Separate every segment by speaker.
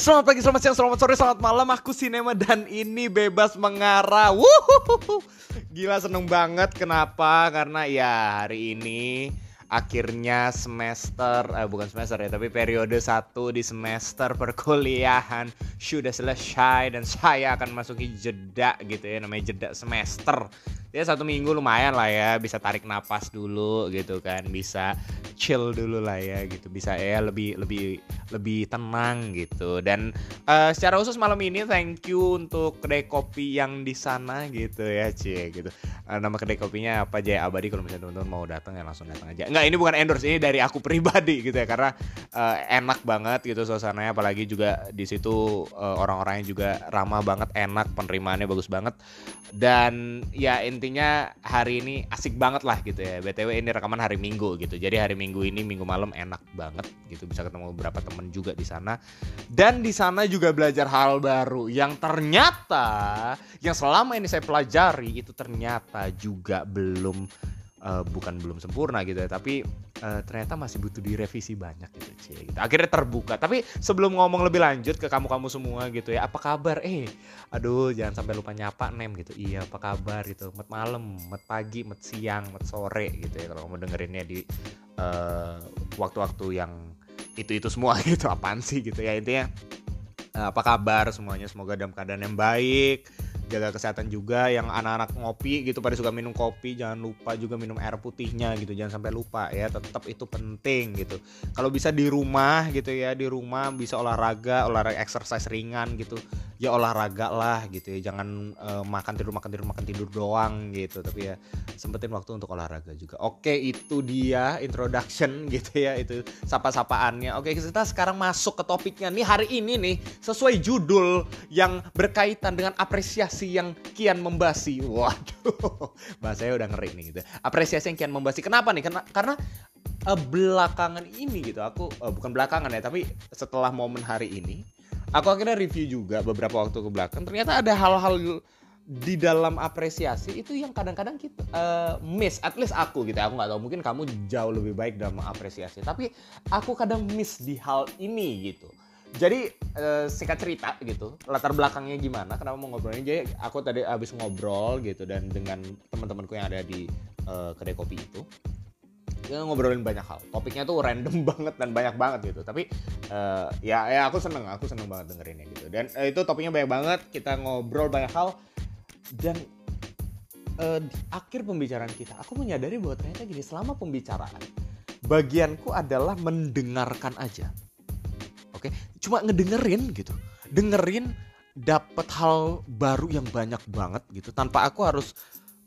Speaker 1: Selamat pagi, selamat siang, selamat sore, selamat malam Aku Sinema dan ini bebas mengarah Wuhuhuhu. Gila seneng banget Kenapa? Karena ya hari ini Akhirnya semester eh, Bukan semester ya Tapi periode satu di semester perkuliahan Sudah selesai Dan saya akan masuki jeda gitu ya Namanya jeda semester ya satu minggu lumayan lah ya bisa tarik napas dulu gitu kan bisa chill dulu lah ya gitu bisa ya lebih lebih lebih tenang gitu. Dan uh, secara khusus malam ini thank you untuk kedai kopi yang di sana gitu ya cie gitu. Uh, nama kedai kopinya apa Jaya Abadi? Kalau misalnya teman-teman mau datang ya langsung datang aja. Nggak ini bukan endorse ini dari aku pribadi gitu ya karena uh, enak banget gitu suasananya apalagi juga di situ uh, orang-orangnya juga ramah banget enak penerimaannya bagus banget. Dan ya in intinya hari ini asik banget lah gitu ya. Btw ini rekaman hari minggu gitu. Jadi hari minggu ini minggu malam enak banget gitu. Bisa ketemu beberapa temen juga di sana. Dan di sana juga belajar hal baru yang ternyata yang selama ini saya pelajari itu ternyata juga belum uh, bukan belum sempurna gitu ya tapi uh, ternyata masih butuh direvisi banyak gitu cie gitu. akhirnya terbuka. Tapi sebelum ngomong lebih lanjut ke kamu kamu semua gitu ya apa kabar? Eh aduh jangan sampai lupa nyapa nem gitu. Iya apa kabar gitu? Met malam met pagi met siang met sore gitu ya kalau kamu dengerinnya di uh, waktu-waktu yang itu itu semua gitu apaan sih gitu ya? Intinya uh, apa kabar semuanya? Semoga dalam keadaan yang baik jaga kesehatan juga yang anak-anak ngopi gitu pada suka minum kopi jangan lupa juga minum air putihnya gitu jangan sampai lupa ya tetap itu penting gitu. Kalau bisa di rumah gitu ya di rumah bisa olahraga olahraga exercise ringan gitu ya olahraga lah gitu ya jangan uh, makan tidur makan tidur makan tidur doang gitu tapi ya sempetin waktu untuk olahraga juga. Oke itu dia introduction gitu ya itu sapa-sapaannya. Oke kita sekarang masuk ke topiknya nih hari ini nih sesuai judul yang berkaitan dengan apresiasi apresiasi yang kian membasi. Waduh, bahasanya udah ngeri nih gitu. Apresiasi yang kian membasi. Kenapa nih? Karena karena uh, belakangan ini gitu. Aku uh, bukan belakangan ya, tapi setelah momen hari ini, aku akhirnya review juga beberapa waktu ke belakang. Ternyata ada hal-hal di dalam apresiasi itu yang kadang-kadang kita uh, miss at least aku gitu aku nggak tahu mungkin kamu jauh lebih baik dalam mengapresiasi tapi aku kadang miss di hal ini gitu jadi uh, singkat cerita gitu latar belakangnya gimana kenapa mau ngobrol ini jadi aku tadi habis ngobrol gitu dan dengan teman-temanku yang ada di uh, kedai kopi itu ngobrolin banyak hal. Topiknya tuh random banget dan banyak banget gitu. Tapi uh, ya ya aku seneng aku seneng banget dengerinnya gitu. Dan uh, itu topiknya banyak banget kita ngobrol banyak hal. Dan uh, di akhir pembicaraan kita aku menyadari bahwa ternyata gini selama pembicaraan bagianku adalah mendengarkan aja. Oke cuma ngedengerin gitu. Dengerin dapat hal baru yang banyak banget gitu. Tanpa aku harus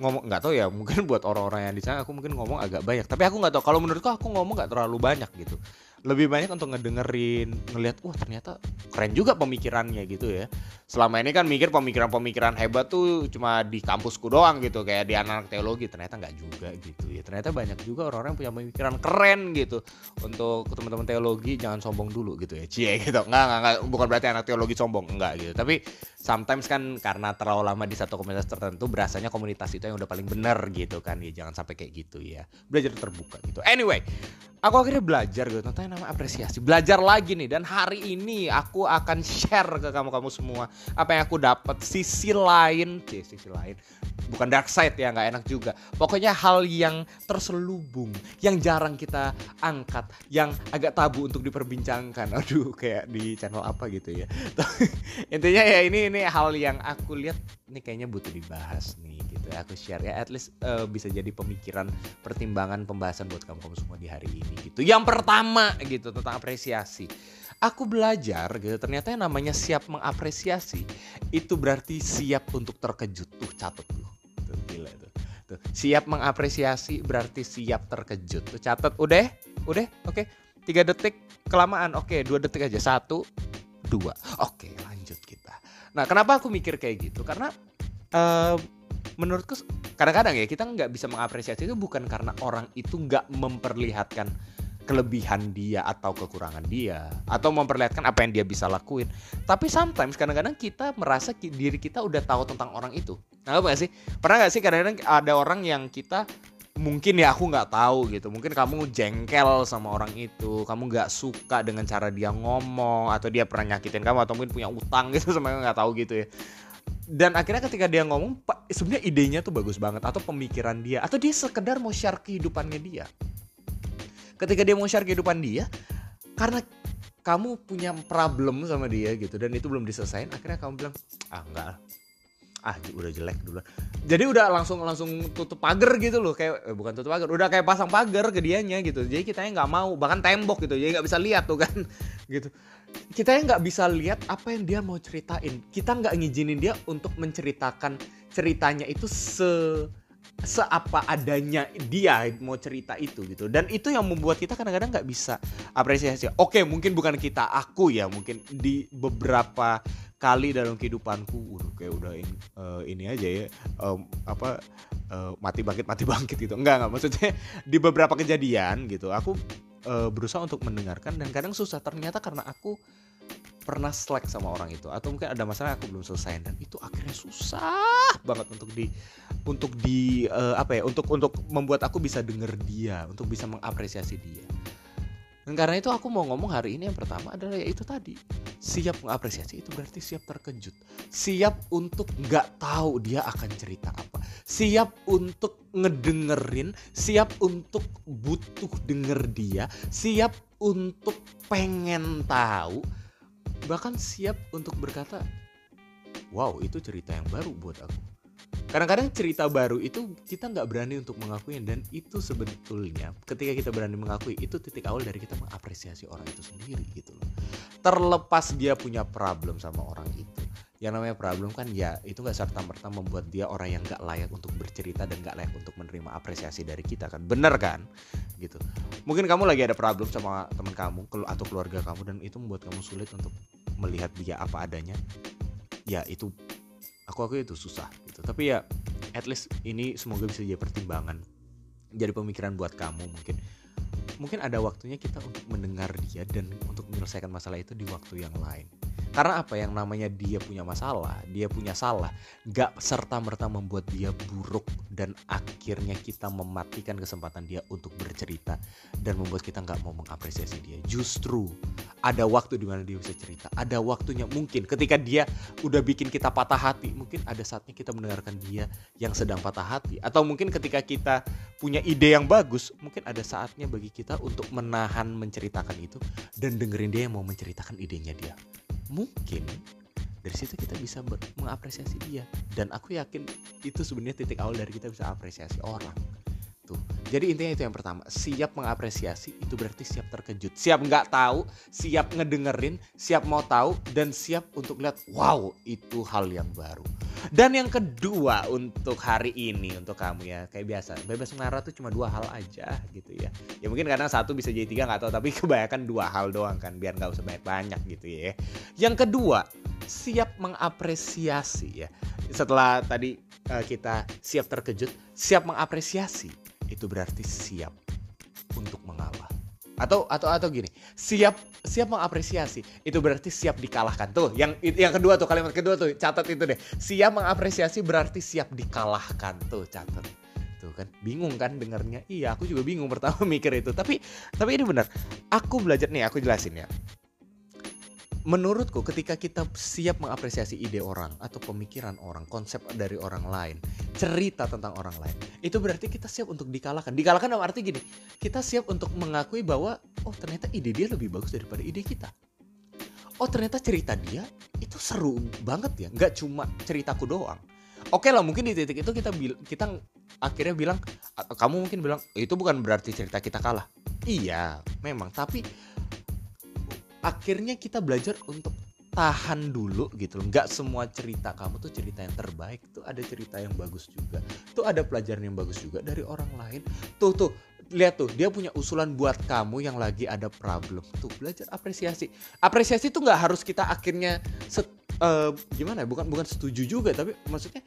Speaker 1: ngomong nggak tahu ya mungkin buat orang-orang yang di sana aku mungkin ngomong agak banyak. Tapi aku nggak tahu kalau menurutku aku ngomong nggak terlalu banyak gitu lebih banyak untuk ngedengerin ngelihat wah ternyata keren juga pemikirannya gitu ya. Selama ini kan mikir pemikiran-pemikiran hebat tuh cuma di kampusku doang gitu kayak di anak-anak teologi. Ternyata nggak juga gitu ya. Ternyata banyak juga orang-orang punya pemikiran keren gitu. Untuk teman-teman teologi jangan sombong dulu gitu ya. Cie gitu. Nggak, nggak, nggak. Bukan berarti anak teologi sombong enggak gitu. Tapi sometimes kan karena terlalu lama di satu komunitas tertentu berasanya komunitas itu yang udah paling benar gitu kan. Ya jangan sampai kayak gitu ya. Belajar terbuka gitu. Anyway aku akhirnya belajar gitu. Tentang nama apresiasi. Belajar lagi nih dan hari ini aku akan share ke kamu-kamu semua apa yang aku dapat. Sisi lain sih sisi lain. Bukan dark side ya nggak enak juga. Pokoknya hal yang terselubung yang jarang kita angkat yang agak tabu untuk diperbincangkan. Aduh kayak di channel apa gitu ya. Intinya ya ini ini hal yang aku lihat ini kayaknya butuh dibahas nih gitu ya aku share ya. At least uh, bisa jadi pemikiran pertimbangan pembahasan buat kamu kamu semua di hari ini gitu. Yang pertama gitu tentang apresiasi. Aku belajar gitu ternyata yang namanya siap mengapresiasi itu berarti siap untuk terkejut. Tuh catat tuh. Tuh gila tuh. Tuh siap mengapresiasi berarti siap terkejut. Tuh catat udah? Udah? Oke. Okay. tiga detik kelamaan. Oke dua detik aja. Satu dua. Oke lanjut kita. Nah kenapa aku mikir kayak gitu? Karena uh, menurutku kadang-kadang ya kita nggak bisa mengapresiasi itu bukan karena orang itu nggak memperlihatkan kelebihan dia atau kekurangan dia atau memperlihatkan apa yang dia bisa lakuin. Tapi sometimes kadang-kadang kita merasa diri kita udah tahu tentang orang itu. Nah apa gak sih? Pernah gak sih kadang-kadang ada orang yang kita mungkin ya aku nggak tahu gitu. Mungkin kamu jengkel sama orang itu kamu nggak suka dengan cara dia ngomong atau dia pernah nyakitin kamu atau mungkin punya utang gitu sama nggak tahu gitu ya dan akhirnya ketika dia ngomong sebenarnya idenya tuh bagus banget atau pemikiran dia atau dia sekedar mau share kehidupannya dia. Ketika dia mau share kehidupan dia karena kamu punya problem sama dia gitu dan itu belum diselesain akhirnya kamu bilang ah enggak ah udah jelek dulu jadi udah langsung langsung tutup pagar gitu loh kayak eh, bukan tutup pagar udah kayak pasang pagar ke dianya gitu. Jadi kita nggak mau bahkan tembok gitu jadi nggak bisa lihat tuh kan gitu kita nggak bisa lihat apa yang dia mau ceritain. Kita nggak ngizinin dia untuk menceritakan ceritanya itu se seapa adanya dia mau cerita itu gitu. Dan itu yang membuat kita kadang-kadang nggak bisa apresiasi. Oke mungkin bukan kita aku ya mungkin di beberapa kali dalam kehidupanku udah kayak udah ini, uh, ini aja ya um, apa uh, mati bangkit mati bangkit gitu. Enggak enggak maksudnya di beberapa kejadian gitu aku uh, berusaha untuk mendengarkan dan kadang susah. Ternyata karena aku pernah slack sama orang itu atau mungkin ada masalah aku belum selesai dan itu akhirnya susah banget untuk di untuk di uh, apa ya untuk untuk membuat aku bisa denger dia untuk bisa mengapresiasi dia. Dan karena itu aku mau ngomong hari ini yang pertama adalah ya itu tadi siap mengapresiasi itu berarti siap terkejut siap untuk nggak tahu dia akan cerita apa siap untuk ngedengerin siap untuk butuh denger dia siap untuk pengen tahu bahkan siap untuk berkata, wow itu cerita yang baru buat aku. Kadang-kadang cerita baru itu kita nggak berani untuk mengakui dan itu sebetulnya ketika kita berani mengakui itu titik awal dari kita mengapresiasi orang itu sendiri gitu loh. Terlepas dia punya problem sama orang itu, yang namanya problem kan ya itu nggak serta merta membuat dia orang yang nggak layak untuk bercerita dan nggak layak untuk menerima apresiasi dari kita kan? Bener kan? Gitu. Mungkin kamu lagi ada problem sama teman kamu atau keluarga kamu dan itu membuat kamu sulit untuk melihat dia apa adanya. Ya itu aku aku itu susah gitu. Tapi ya at least ini semoga bisa jadi pertimbangan jadi pemikiran buat kamu mungkin. Mungkin ada waktunya kita untuk mendengar dia dan untuk menyelesaikan masalah itu di waktu yang lain karena apa? Yang namanya dia punya masalah, dia punya salah, gak serta merta membuat dia buruk dan akhirnya kita mematikan kesempatan dia untuk bercerita dan membuat kita nggak mau mengapresiasi dia. Justru ada waktu di mana dia bisa cerita, ada waktunya mungkin ketika dia udah bikin kita patah hati, mungkin ada saatnya kita mendengarkan dia yang sedang patah hati, atau mungkin ketika kita punya ide yang bagus, mungkin ada saatnya bagi kita untuk menahan menceritakan itu dan dengerin dia yang mau menceritakan idenya dia mungkin dari situ kita bisa mengapresiasi dia. Dan aku yakin itu sebenarnya titik awal dari kita bisa apresiasi orang. Tuh jadi intinya itu yang pertama. Siap mengapresiasi itu berarti siap terkejut. Siap nggak tahu siap ngedengerin siap mau tahu dan siap untuk lihat wow itu hal yang baru dan yang kedua untuk hari ini untuk kamu ya kayak biasa bebas mengarah tuh cuma dua hal aja gitu ya. Ya mungkin karena satu bisa jadi tiga nggak tahu tapi kebanyakan dua hal doang kan biar nggak usah banyak banyak gitu ya. Yang kedua siap mengapresiasi ya. Setelah tadi uh, kita siap terkejut, siap mengapresiasi itu berarti siap untuk mengalah atau atau atau gini siap siap mengapresiasi itu berarti siap dikalahkan. Tuh yang yang kedua tuh kalimat kedua tuh catat itu deh. Siap mengapresiasi berarti siap dikalahkan. Tuh catat. Tuh kan bingung kan dengarnya iya aku juga bingung pertama mikir itu. Tapi tapi ini benar. Aku belajar nih aku jelasin ya menurutku ketika kita siap mengapresiasi ide orang atau pemikiran orang, konsep dari orang lain, cerita tentang orang lain, itu berarti kita siap untuk dikalahkan. Dikalahkan dalam arti gini, kita siap untuk mengakui bahwa oh ternyata ide dia lebih bagus daripada ide kita. Oh ternyata cerita dia itu seru banget ya, nggak cuma ceritaku doang. Oke lah mungkin di titik itu kita kita akhirnya bilang kamu mungkin bilang itu bukan berarti cerita kita kalah. Iya, memang tapi akhirnya kita belajar untuk tahan dulu gitu loh. Nggak semua cerita kamu tuh cerita yang terbaik. Tuh ada cerita yang bagus juga. Tuh ada pelajaran yang bagus juga dari orang lain. Tuh tuh lihat tuh dia punya usulan buat kamu yang lagi ada problem. Tuh belajar apresiasi. Apresiasi tuh nggak harus kita akhirnya set, uh, gimana ya? Bukan bukan setuju juga tapi maksudnya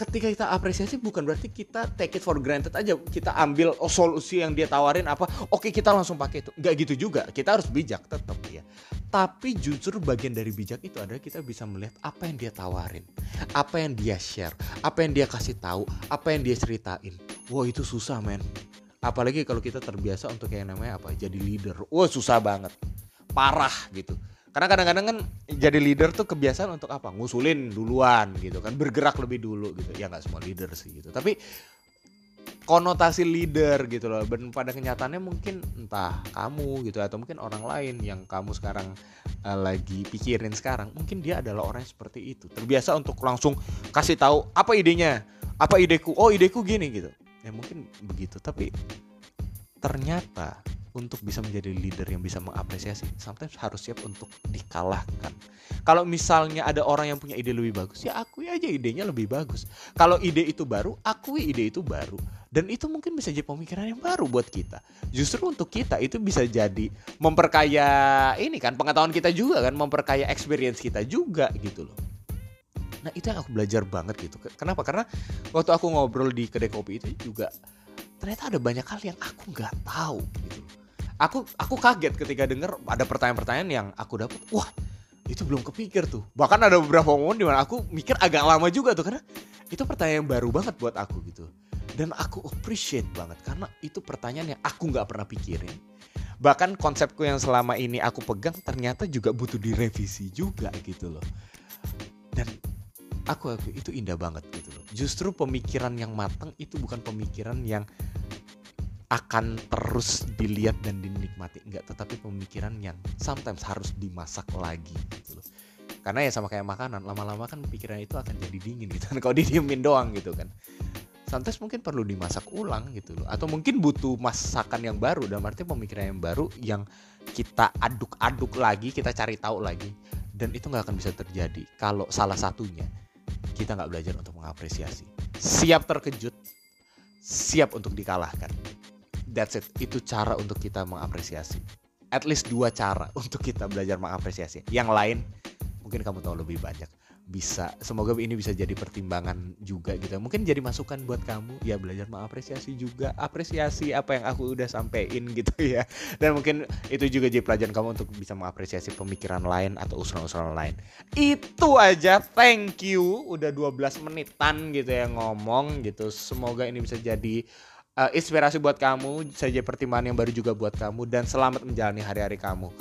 Speaker 1: ketika kita apresiasi bukan berarti kita take it for granted aja kita ambil oh, solusi yang dia tawarin apa oke kita langsung pakai itu nggak gitu juga kita harus bijak tetap ya Tapi justru bagian dari bijak itu adalah kita bisa melihat apa yang dia tawarin, apa yang dia share, apa yang dia kasih tahu, apa yang dia ceritain. Wah itu susah men. Apalagi kalau kita terbiasa untuk yang namanya apa? Jadi leader. Wah susah banget, parah gitu. Karena kadang-kadang kan jadi leader tuh kebiasaan untuk apa? Ngusulin duluan gitu kan, bergerak lebih dulu gitu. Ya nggak semua leader sih gitu. Tapi konotasi leader gitu loh dan pada kenyataannya mungkin entah kamu gitu atau mungkin orang lain yang kamu sekarang uh, lagi pikirin sekarang mungkin dia adalah orang yang seperti itu terbiasa untuk langsung kasih tahu apa idenya apa ideku oh ideku gini gitu ya mungkin begitu tapi ternyata untuk bisa menjadi leader yang bisa mengapresiasi, sometimes harus siap untuk dikalahkan. Kalau misalnya ada orang yang punya ide lebih bagus, ya akui aja idenya lebih bagus. Kalau ide itu baru, akui ide itu baru. Dan itu mungkin bisa jadi pemikiran yang baru buat kita. Justru untuk kita itu bisa jadi memperkaya ini kan pengetahuan kita juga kan, memperkaya experience kita juga gitu loh. Nah itu yang aku belajar banget gitu. Kenapa? Karena waktu aku ngobrol di kedai kopi itu juga ternyata ada banyak hal yang aku nggak tahu gitu. Aku aku kaget ketika denger ada pertanyaan-pertanyaan yang aku dapat. Wah itu belum kepikir tuh. Bahkan ada beberapa momen di mana aku mikir agak lama juga tuh karena itu pertanyaan yang baru banget buat aku gitu dan aku appreciate banget karena itu pertanyaan yang aku nggak pernah pikirin bahkan konsepku yang selama ini aku pegang ternyata juga butuh direvisi juga gitu loh dan aku aku itu indah banget gitu loh. Justru pemikiran yang matang itu bukan pemikiran yang akan terus dilihat dan dinikmati. Enggak tetapi pemikiran yang sometimes harus dimasak lagi gitu loh. Karena ya sama kayak makanan lama-lama kan pikiran itu akan jadi dingin gitu. Kan kalau didiemin doang gitu kan. Sometimes mungkin perlu dimasak ulang gitu loh. Atau mungkin butuh masakan yang baru dan arti pemikiran yang baru yang kita aduk-aduk lagi kita cari tahu lagi dan itu nggak akan bisa terjadi. Kalau salah satunya kita nggak belajar untuk mengapresiasi. Siap terkejut siap untuk dikalahkan. That's it. Itu cara untuk kita mengapresiasi. At least dua cara untuk kita belajar mengapresiasi. Yang lain mungkin kamu tahu lebih banyak bisa semoga ini bisa jadi pertimbangan juga gitu. Mungkin jadi masukan buat kamu. Ya belajar mengapresiasi juga. Apresiasi apa yang aku udah sampein gitu ya. Dan mungkin itu juga jadi pelajaran kamu untuk bisa mengapresiasi pemikiran lain atau usulan-usulan lain. Itu aja. Thank you. Udah 12 menitan gitu ya ngomong gitu. Semoga ini bisa jadi uh, inspirasi buat kamu. Saja pertimbangan yang baru juga buat kamu. Dan selamat menjalani hari-hari kamu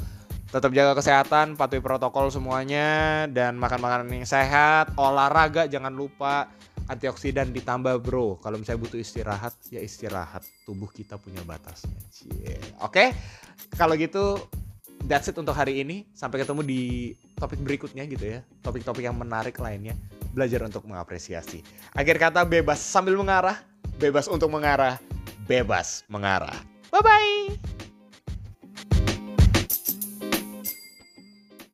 Speaker 1: tetap jaga kesehatan, patuhi protokol semuanya dan makan makanan yang sehat, olahraga jangan lupa antioksidan ditambah bro. Kalau misalnya butuh istirahat ya istirahat. Tubuh kita punya batasnya. Oke, okay? kalau gitu that's it untuk hari ini. Sampai ketemu di topik berikutnya gitu ya. Topik-topik yang menarik lainnya. Belajar untuk mengapresiasi. Akhir kata bebas sambil mengarah, bebas untuk mengarah, bebas mengarah. Bye bye.